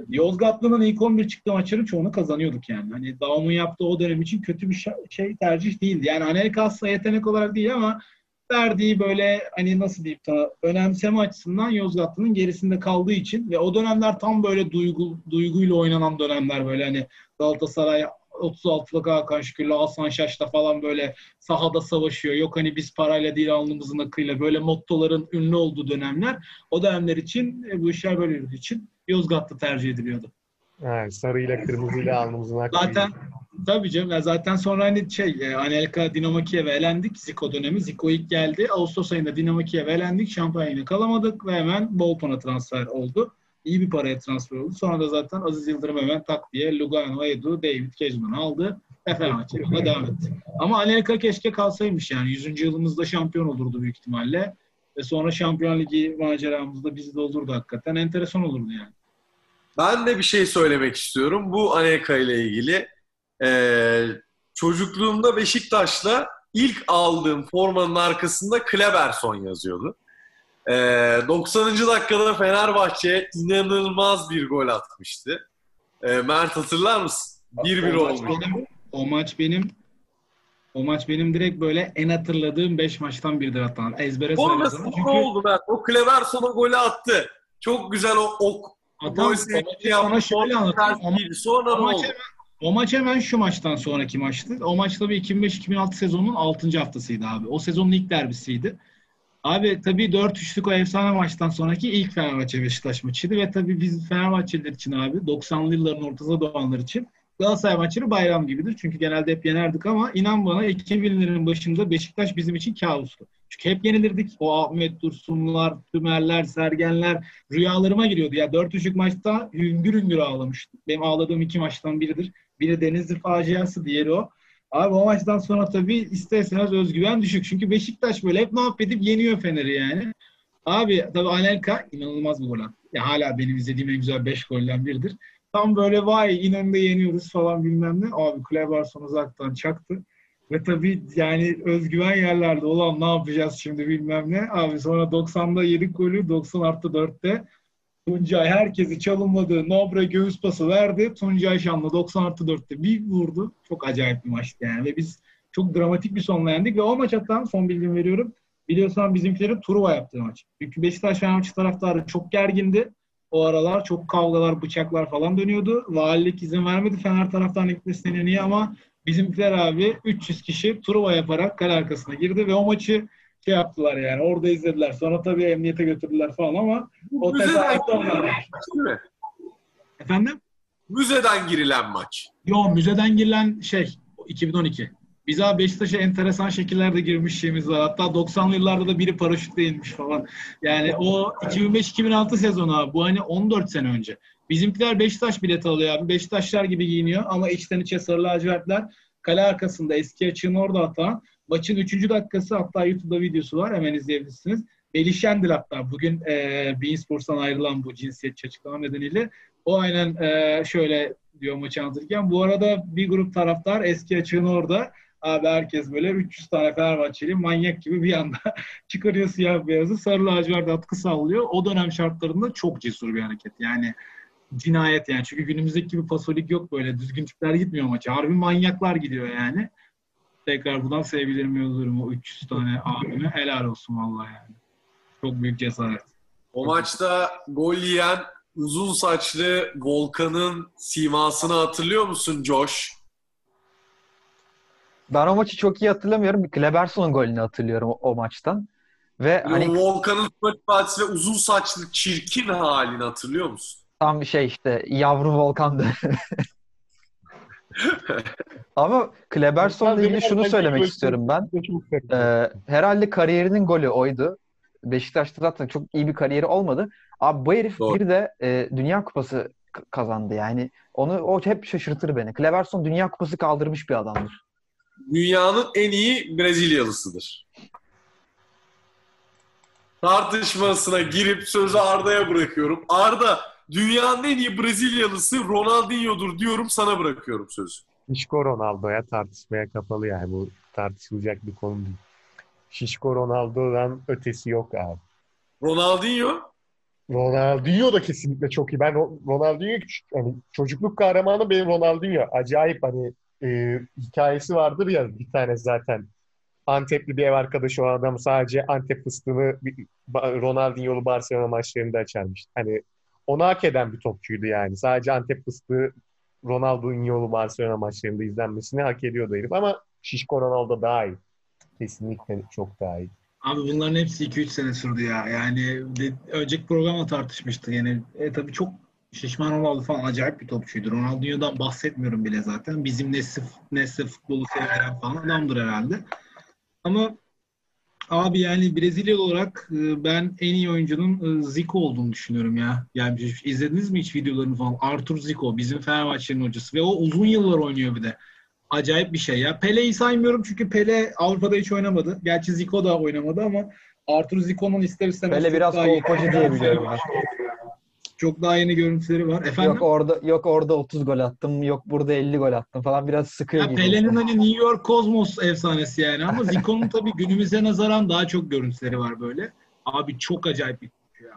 D: Yozgatlı'nın ilk 11 çıktığı maçların çoğunu kazanıyorduk yani. Hani Daum'un yaptığı o dönem için kötü bir şey tercih değildi. Yani Anelka aslında yetenek olarak değil ama verdiği böyle hani nasıl diyeyim sana önemseme açısından Yozgatlı'nın gerisinde kaldığı için ve o dönemler tam böyle duygu duyguyla oynanan dönemler böyle hani Galatasaray 36'lık Hakan Şükür'le Hasan Şaş'la falan böyle sahada savaşıyor. Yok hani biz parayla değil alnımızın akıyla böyle mottoların ünlü olduğu dönemler. O dönemler için bu işler böyle için Yozgatlı tercih ediliyordu.
C: Evet, sarıyla kırmızıyla alnımızın akıyla.
D: Zaten tabii canım. Ya zaten sonra hani şey Anelka Dinamo Kiev'e elendik. Zico dönemi. Zico ilk geldi. Ağustos ayında Dinamo Kiev'e elendik. Şampiyonu kalamadık ve hemen Bolton'a transfer oldu. İyi bir paraya transfer oldu. Sonra da zaten Aziz Yıldırım hemen tak diye Lugano, Edu, David Kezman'ı aldı. Ve Fenerbahçe yoluna devam etti. Ama Anelka keşke kalsaymış yani. 100. yılımızda şampiyon olurdu büyük ihtimalle. Ve sonra Şampiyon Ligi maceramızda bizi de olurdu hakikaten. Enteresan olurdu yani.
A: Ben de bir şey söylemek istiyorum. Bu Anelka ile ilgili. Ee, çocukluğumda Beşiktaş'la ilk aldığım formanın arkasında Kleberson yazıyordu. Ee, 90. dakikada Fenerbahçe inanılmaz bir gol atmıştı. Ee, Mert hatırlar mısın? 1-1
D: o maç
A: olmuş.
D: benim, o maç benim o maç benim direkt böyle en hatırladığım 5 maçtan biridir hatta. Ezbere
A: ne
D: Çünkü
A: oldu Mert? O Cleverson'a golü attı. Çok güzel o ok.
D: Adam, o maçı sana şöyle anlatayım. O.
A: Sonra
D: o
A: ne
D: maç
A: oldu?
D: O maç hemen şu maçtan sonraki maçtı. O maç tabii 2005-2006 sezonunun 6. haftasıydı abi. O sezonun ilk derbisiydi. Abi tabii 4-3'lük o efsane maçtan sonraki ilk Fenerbahçe Beşiktaş maçıydı ve tabii biz Fenerbahçeliler için abi 90'lı yılların ortasında doğanlar için Galatasaray maçları bayram gibidir. Çünkü genelde hep yenerdik ama inan bana 2000'lerin başında Beşiktaş bizim için kabustu. Çünkü hep yenilirdik. O Ahmet Dursunlar, Tümerler, Sergenler rüyalarıma giriyordu. Ya 4-3'lük maçta hüngür hüngür ağlamıştım. Benim ağladığım iki maçtan biridir. Biri Denizli faciası, diğeri o. Abi o maçtan sonra tabii isterseniz özgüven düşük. Çünkü Beşiktaş böyle hep mahvedip yeniyor Fener'i yani. Abi tabii Anelka inanılmaz bir gol. Ya hala benim izlediğim en güzel 5 golden biridir. Tam böyle vay inanında yeniyoruz falan bilmem ne. Abi Kleberson uzaktan çaktı. Ve tabii yani özgüven yerlerde olan ne yapacağız şimdi bilmem ne. Abi sonra 90'da yedik golü 90 artı 4'te Tuncay herkesi çalınmadığı Nobre göğüs pası verdi. Tuncay Şanlı 90 artı 4'te bir vurdu. Çok acayip bir maçtı yani. Ve biz çok dramatik bir sonla yendik. Ve o maç hatta son bilgimi veriyorum. Biliyorsan bizimkilerin Truva yaptığı maç. Çünkü Beşiktaş Fenerbahçe taraftarı çok gergindi. O aralar çok kavgalar, bıçaklar falan dönüyordu. Valilik izin vermedi Fener taraftarının gitmesine niye ama bizimkiler abi 300 kişi Truva yaparak kale arkasına girdi ve o maçı şey yaptılar yani orada izlediler. Sonra tabii emniyete götürdüler falan ama o
A: Müzeden
D: tezahüratı onlar. Efendim?
A: Müzeden girilen maç.
D: Yo müzeden girilen şey 2012. Biz abi Beşiktaş'a enteresan şekillerde girmişliğimiz var. Hatta 90'lı yıllarda da biri paraşütle inmiş falan. Yani o 2005-2006 sezonu abi. Bu hani 14 sene önce. Bizimkiler Beşiktaş bileti alıyor abi. Beşiktaşlar gibi giyiniyor ama içten içe sarı lacivertler. Kale arkasında eski açığın orada atan. Maçın 3. dakikası hatta YouTube'da videosu var. Hemen izleyebilirsiniz. Melih Şendil hatta bugün e, Bein ayrılan bu cinsiyetçi açıklama nedeniyle o aynen e, şöyle diyor maçı anlatırken. Bu arada bir grup taraftar eski açığın orada. Abi herkes böyle 300 tane Fenerbahçeli manyak gibi bir anda çıkarıyor siyah beyazı sarı lacivert atkı sallıyor. O dönem şartlarında çok cesur bir hareket. Yani cinayet yani. Çünkü günümüzdeki gibi pasolik yok böyle. Düzgün tipler gitmiyor maça. Harbi manyaklar gidiyor yani. Tekrar buradan sevgilerimi yolluyorum o 300 tane abime. Helal olsun vallahi yani. Çok büyük cesaret.
A: O maçta gol yiyen uzun saçlı Volkan'ın simasını hatırlıyor musun Josh?
B: Ben o maçı çok iyi hatırlamıyorum. Kleberson'un golünü hatırlıyorum o, o maçtan. Ve
A: Hani...
B: hani
A: Volkan'ın ve uzun saçlı çirkin halini hatırlıyor musun?
B: tam bir şey işte yavru Volkan'dı. Ama Kleberson'la ilgili şunu söylemek istiyorum ben. Ee, herhalde kariyerinin golü oydu. Beşiktaş'ta zaten çok iyi bir kariyeri olmadı. Abi bu herif
A: Doğru.
B: bir de e, Dünya Kupası kazandı yani. Onu o hep şaşırtır beni. Kleberson Dünya Kupası kaldırmış bir adamdır.
A: Dünyanın en iyi Brezilyalısıdır. Tartışmasına girip sözü Arda'ya bırakıyorum. Arda, dünyanın en iyi Brezilyalısı Ronaldinho'dur diyorum sana bırakıyorum sözü.
C: Şişko Ronaldo'ya tartışmaya kapalı yani bu tartışılacak bir konu değil. Şişko Ronaldo'dan ötesi yok abi.
A: Ronaldinho
C: Ronaldinho da kesinlikle çok iyi. Ben Ro- Ronaldinho hani çocukluk kahramanı benim Ronaldinho. Acayip hani e, hikayesi vardır ya bir tane zaten. Antepli bir ev arkadaşı o adam sadece Antep fıstığını Ronaldinho'lu Barcelona maçlarında açarmış. Hani onu hak eden bir topçuydu yani. Sadece Antep fıstığı Ronaldinho'lu Barcelona maçlarında izlenmesini hak ediyordu herif ama Şişko Ronaldo daha iyi. Kesinlikle çok daha iyi.
D: Abi bunların hepsi 2-3 sene sürdü ya. Yani de, önceki programda tartışmıştık yani. E tabii çok şişman Ronaldo falan acayip bir topçuydu. Ronaldinho'dan bahsetmiyorum bile zaten. Bizim nesli, nesli futbolu sevilen falan adamdır herhalde. Ama abi yani Brezilyalı olarak e, ben en iyi oyuncunun e, Zico olduğunu düşünüyorum ya. Yani izlediniz mi hiç videolarını falan? Arthur Zico bizim Fenerbahçe'nin hocası ve o uzun yıllar oynuyor bir de. Acayip bir şey ya. Pele'yi saymıyorum çünkü Pele Avrupa'da hiç oynamadı. Gerçi Zico da oynamadı ama Arthur Zico'nun ister istemez çok
B: biraz kolpacı diye biliyorum ben.
D: Çok daha yeni görüntüleri var. Efendim?
B: Yok orada yok orada 30 gol attım, yok burada 50 gol attım falan biraz sıkıyor gibi.
D: Pele'nin hani New York Cosmos efsanesi yani ama Zico'nun tabii günümüze nazaran daha çok görüntüleri var böyle. Abi çok acayip bir topçu ya.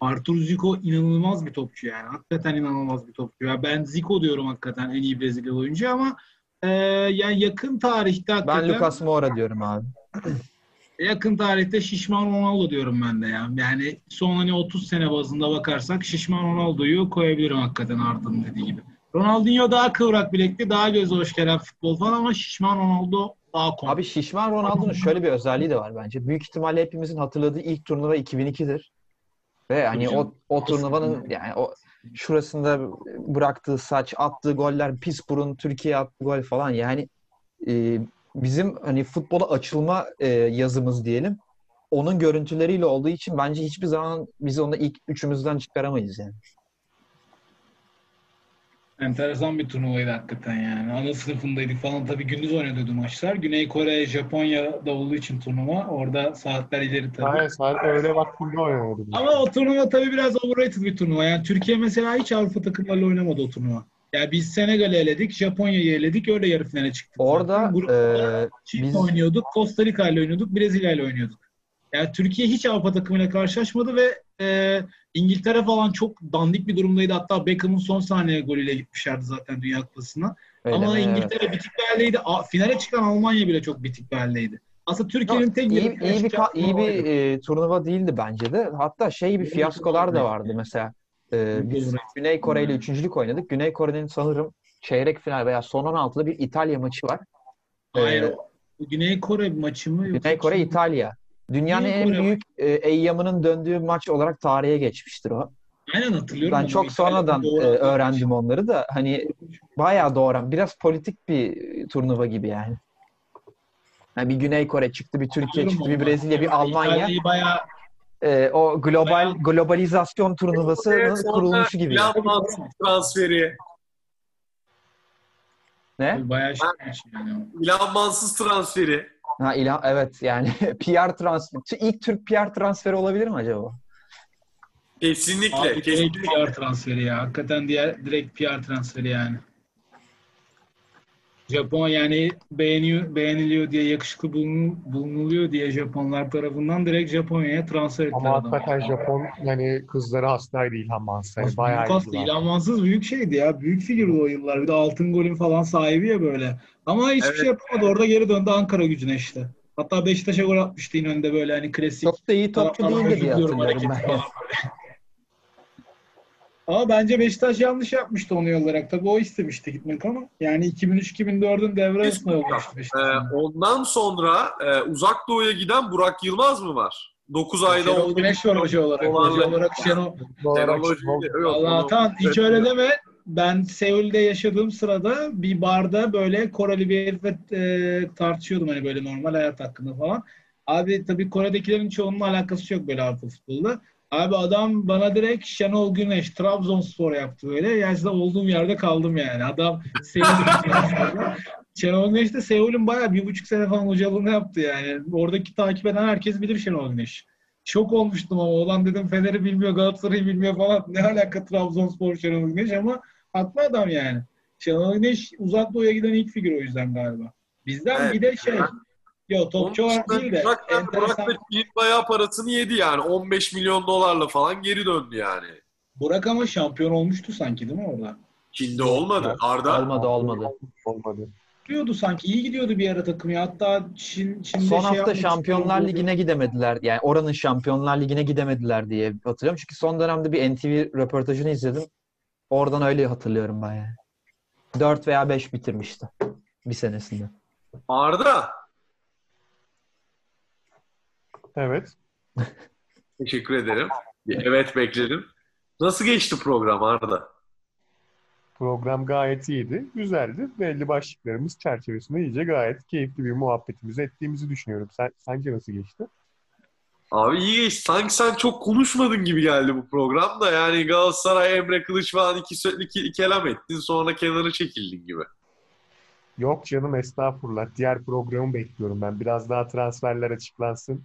D: Artur Zico inanılmaz bir topçu yani. Hakikaten inanılmaz bir topçu. Ya ben Zico diyorum hakikaten en iyi Brezilyalı oyuncu ama e, yani yakın tarihte hakikaten
B: Ben Lucas Moura diyorum abi.
D: yakın tarihte şişman Ronaldo diyorum ben de ya. Yani son hani 30 sene bazında bakarsak şişman Ronaldo'yu koyabilirim hakikaten Arda'nın dediği gibi. Ronaldinho daha kıvrak bilekli, daha göze hoş gelen futbol falan ama şişman Ronaldo daha komik.
B: Abi şişman Ronaldo'nun şöyle bir özelliği de var bence. Büyük ihtimalle hepimizin hatırladığı ilk turnuva 2002'dir. Ve hani o, o turnuvanın yani o şurasında bıraktığı saç, attığı goller, pis burun, Türkiye attığı gol falan yani e, bizim hani futbola açılma e, yazımız diyelim. Onun görüntüleriyle olduğu için bence hiçbir zaman biz onu ilk üçümüzden çıkaramayız yani.
D: Enteresan bir turnuvaydı hakikaten yani. Ana sınıfındaydık falan. Tabii gündüz oynanıyordu maçlar. Güney Kore, Japonya'da olduğu için turnuva. Orada saatler ileri tabii.
C: Aynen saat öğle vaktinde oynadım.
D: Ama o turnuva tabii biraz overrated bir turnuva. Yani Türkiye mesela hiç Avrupa takımlarıyla oynamadı o turnuva. Yani biz Senegal'i eledik, Japonya'yı eledik, öyle yarı finale çıktık.
B: Orada e,
D: Çin'le
B: biz-
D: oynuyorduk, Costa Rica ile oynuyorduk, Brezilya ile oynuyorduk. Yani Türkiye hiç Avrupa takımıyla karşılaşmadı ve e, İngiltere falan çok dandik bir durumdaydı. Hatta Beckham'ın son saniye golüyle gitmişlerdi zaten Dünya Kupası'na.
B: öyle
D: Ama
B: mi? Evet.
D: İngiltere bitik bir haldeydi. Finale çıkan Almanya bile çok bitik bir haldeydi. Aslında Türkiye'nin tek
B: iyi, iyi bir iyi bir e, turnuva değildi bence de. Hatta şey
D: bir
B: fiyaskolar da vardı mesela. E, biz. Güney Kore ile üçüncülük oynadık. Güney Kore'nin sanırım çeyrek final veya son 16'da bir İtalya maçı var.
D: Hayır,
B: Ee,
D: o Güney Kore maçı mı?
B: Güney Kore İtalya. Dünyanın
D: Güney
B: en
D: Kore-
B: büyük e, eyyamının döndüğü maç olarak tarihe geçmiştir o.
D: Aynen hatırlıyorum.
B: Ben çok sonradan e, öğrendim onları da hani bayağı doğru. Biraz politik bir turnuva gibi yani. Yani bir Güney Kore çıktı, bir Türkiye çıktı, bir. Brezilya, bir Almanya.
D: İtalya'yı bayağı
B: E, o global
D: Bayağı-
B: globalizasyon turnuvasının
A: Sonra
B: kurulmuşu gibi.
A: Mansi transferi.
B: Ne?
D: bayağı şey maç yani.
A: Milan Mansız transferi.
B: Ha İlhan evet yani PR transfer. İlk Türk PR transferi olabilir mi acaba?
A: Kesinlikle.
D: Abi
A: kesinlikle.
D: PR transferi ya. Hakikaten diğer direkt PR transferi yani. Japon yani beğeniyor, beğeniliyor diye yakışıklı bulun- bulunuluyor diye Japonlar tarafından direkt Japonya'ya transfer ettiler
C: Ama hakikaten Japon yani kızları hastaydı İlhan Mansız. Yani bayağı
D: büyük hasta. İlhan Mansız büyük şeydi ya. Büyük figürdü o yıllar. Bir de altın golün falan sahibi ya böyle. Ama hiçbir
A: Evet.
D: şey yapamadı. Orada geri döndü Ankara gücüne işte. Hatta Beşiktaş'a gol atmıştı önünde böyle hani klasik.
B: Çok da iyi topçu değildi diye hatırlıyorum ben.
D: Ama bence Beşiktaş yanlış yapmıştı onu yollarak. Tabii o istemişti gitmek ama yani 2003-2004'ün devre arasında yollamıştı
A: Ee,
D: Beşiktaş.
A: ondan sonra e, uzak doğuya giden Burak Yılmaz mı var? 9 ayda
D: Şenol
A: 10
D: Güneş var hoca olarak. Hoca olarak Şenol.
C: Olarak
D: Allah'tan hiç öyle deme. Ben Seul'de yaşadığım sırada bir barda böyle Koreli bir herifle e, tartışıyordum hani böyle normal hayat hakkında falan. Abi tabii Kore'dekilerin çoğunun alakası yok böyle Avrupa futbolda. Abi adam bana direkt Şenol Güneş Trabzonspor yaptı böyle. Gerçekten olduğum yerde kaldım yani. Adam Seul'de Şenol Güneş de Seul'ün bayağı bir buçuk sene falan hocalığını yaptı yani. Oradaki takip eden herkes bilir Şenol Güneş. Şok olmuştum ama olan dedim Fener'i bilmiyor, Galatasaray'ı bilmiyor falan. Ne alaka Trabzonspor Şenol Güneş ama haklı adam yani. Şenol Güneş uzak doğuya giden ilk figür o yüzden galiba. Bizden
A: Evet.
D: bir de şey, yo topçu olarak değil de
A: Burak, da- Burak
D: enteresan.
A: da Çin bayağı parasını yedi yani. 15 milyon dolarla falan geri döndü yani.
D: Burak ama şampiyon olmuştu sanki değil mi orada?
A: Çin'de olmadı. Arda
B: Olmadı olmadı.
C: Olmadı.
D: Gidiyordu sanki. iyi gidiyordu bir ara takım ya. Hatta Çin, Çin'de
B: Son
D: şey
B: hafta Şampiyonlar. Ligi'ne gidemediler. Yani oranın Şampiyonlar Ligi'ne gidemediler diye hatırlıyorum. Çünkü son dönemde bir NTV röportajını izledim. Oradan öyle hatırlıyorum ben yani. 4 veya 5 bitirmişti bir senesinde.
A: Arda.
C: Evet.
A: Teşekkür ederim. Evet bekledim. Nasıl geçti program Arda?
C: Program gayet iyiydi. Güzeldi. Belli başlıklarımız çerçevesinde iyice gayet keyifli bir muhabbetimizi ettiğimizi düşünüyorum. Sen, sence nasıl geçti?
A: Abi iyi geçti. Sanki sen çok konuşmadın gibi geldi bu programda. Yani Galatasaray, Emre Kılıç falan iki, sö- iki kelam ettin sonra kenara çekildin gibi.
C: Yok canım estağfurullah. Diğer programı bekliyorum ben. Biraz daha transferler açıklansın.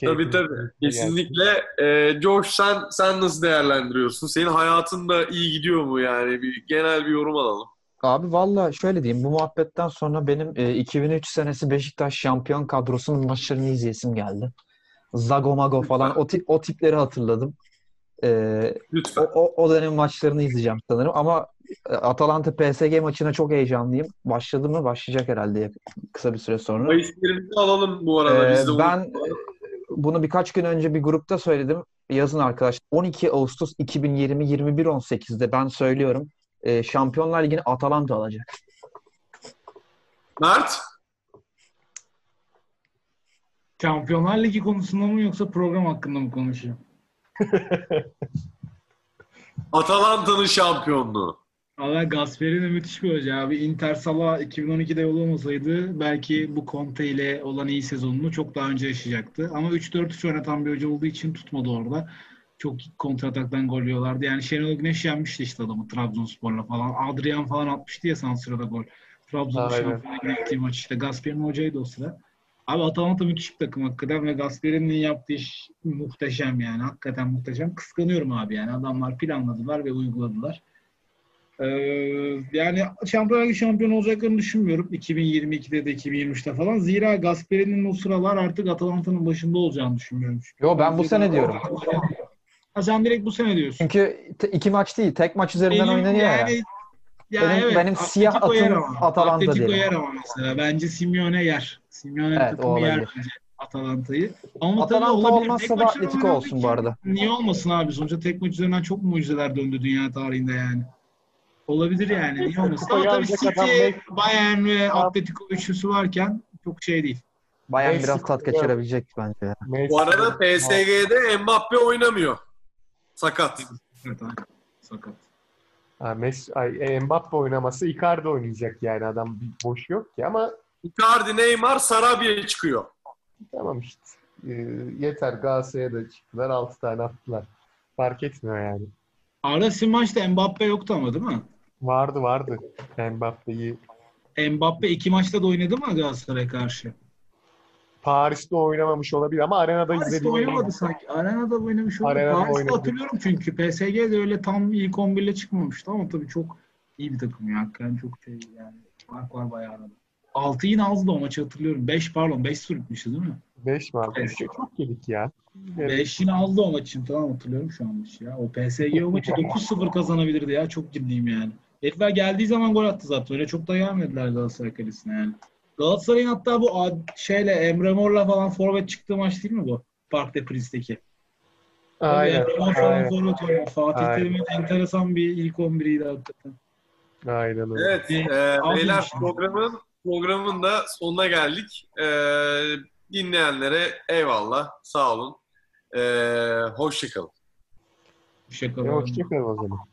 A: Tabii tabii. Kesinlikle. Ee, Josh sen sen nasıl değerlendiriyorsun? Senin hayatın da iyi gidiyor mu yani? Bir genel bir yorum alalım.
B: Abi valla şöyle diyeyim. Bu muhabbetten sonra benim e, 2003 senesi Beşiktaş şampiyon kadrosunun maçlarını izleyesim geldi. Zagomago falan o tip o tipleri hatırladım. Ee, o,
A: Lütfen.
B: o, o dönem maçlarını izleyeceğim sanırım ama e, Atalanta PSG maçına çok heyecanlıyım. Başladı mı? Başlayacak herhalde kısa bir süre sonra.
A: Bahislerimizi alalım bu arada.
B: Ee,
A: Biz de
B: ben
A: unutmayalım.
B: Bunu birkaç gün önce bir grupta söyledim. Yazın arkadaşlar. 12 Ağustos 2020 21.18'de ben söylüyorum. e, Şampiyonlar Ligi'ni Atalanta alacak.
A: Mert?
D: Şampiyonlar Ligi konusunda mı yoksa program hakkında mı konuşayım?
A: Atalanta'nın şampiyonluğu.
D: Valla Gasperini müthiş bir hoca abi. Inter Salah 2012'de yollamasaydı belki bu Conte ile olan iyi sezonunu çok daha önce yaşayacaktı. Ama 3-4-3 oynatan bir hoca olduğu için tutmadı orada. Çok kontrataktan gol yiyorlardı. Yani Şenol Güneş yenmişti işte adamı Trabzonspor'la falan. Adrian falan atmıştı ya San Siro'da gol. Trabzon'un şampiyonluğa gittiği maç işte. Gasperini hocaydı o sıra. Abi Atalanta müthiş bir takım hakikaten ve Gasperini'nin yaptığı iş muhteşem yani. Hakikaten muhteşem. Kıskanıyorum abi yani. Adamlar planladılar ve uyguladılar. Ee, yani Şampiyonlar Ligi şampiyon olacaklarını düşünmüyorum. 2022'de de 2023'te falan. Zira Gasperini'nin o sıralar artık Atalanta'nın başında olacağını düşünmüyorum.
B: Yo ben bu sene diyorum.
D: Ha, sen direkt bu sene diyorsun.
B: Çünkü te- iki maç değil, tek maç üzerinden
D: Benim
B: oynanıyor ya.
D: yani- ya
B: Benim-
D: evet,
B: benim siyah atım. Atalanta
D: Atletico
B: derim.
D: yer ama mesela. Bence Simeone yer. Simeone
B: Evet,
D: takımı yer bence Atalanta'yı. Ama
B: Atalanta
D: olabilir.
B: olmazsa
D: Tek
B: da Atletico olsun bu
D: için
B: arada.
D: Niye olmasın abi? Sonuçta tek maç üzerinden çok mucizeler döndü dünya tarihinde yani. Olabilir yani. Niye olmasın? Ama tabii City. Bayern ve Atletico üçlüsü varken çok şey değil.
B: Bayern
C: Messi
B: biraz tat kaçırabilecek bence. ya.
C: Messi-
A: Bu arada PSG'de Mbappe oynamıyor. Sakat.
D: Evet abi. Sakat.
C: Ha, Messi, ay, e, Mbappe oynaması Icardi oynayacak yani adam boş yok ki ama
A: Icardi, Neymar, Sarabia çıkıyor.
C: tamam işte. Ee, yeter Galatasaray'a da çıktılar 6 tane attılar. Fark etmiyor yani.
D: Arda sizin maçta Mbappe yoktu ama değil mi?
C: Vardı vardı. Mbappe'yi
D: Mbappe iki maçta da oynadı mı Galatasaray'a karşı?
C: Paris'te oynamamış olabilir ama arenada
D: Paris'te
C: izlediğim
D: oynamadı sanki. Arena'da oynamış oldu.
C: Arena'da
D: Paris'te
C: oynadı.
D: hatırlıyorum çünkü. PSG de öyle tam ilk 11 ile çıkmamıştı ama tabii çok iyi bir takım ya. Hakikaten çok şey yani. Fark var bayağı arada. 6 yine azdı o maçı hatırlıyorum. 5 pardon 5 0 bitmişti değil mi?
C: 5 mi aldı?
D: Evet.
C: Çok yedik ya.
D: 5 yine azdı o maç için. Tamam hatırlıyorum şu an maçı ya. O PSG o maçı 9-0 kazanabilirdi ya. Çok ciddiyim yani. Herifler geldiği zaman gol attı zaten. Öyle çok da gelmediler Galatasaray kalesine yani. Galatasaray'ın hatta bu şeyle Emre Mor'la falan forvet çıktığı maç değil mi bu? Park de Prince'deki.
C: Aynen.
D: Emre Mor falan
C: Aynen.
D: forvet oynuyor. Fatih. Terim'in enteresan bir ilk 11'iydi hakikaten.
C: Aynen öyle.
A: Evet, e, beyler
D: şimdi.
A: programın programın da sonuna geldik. E, dinleyenlere eyvallah, sağ olun. E, hoşçakalın.
D: Şaka.
C: E, Hoşçakalın o zaman.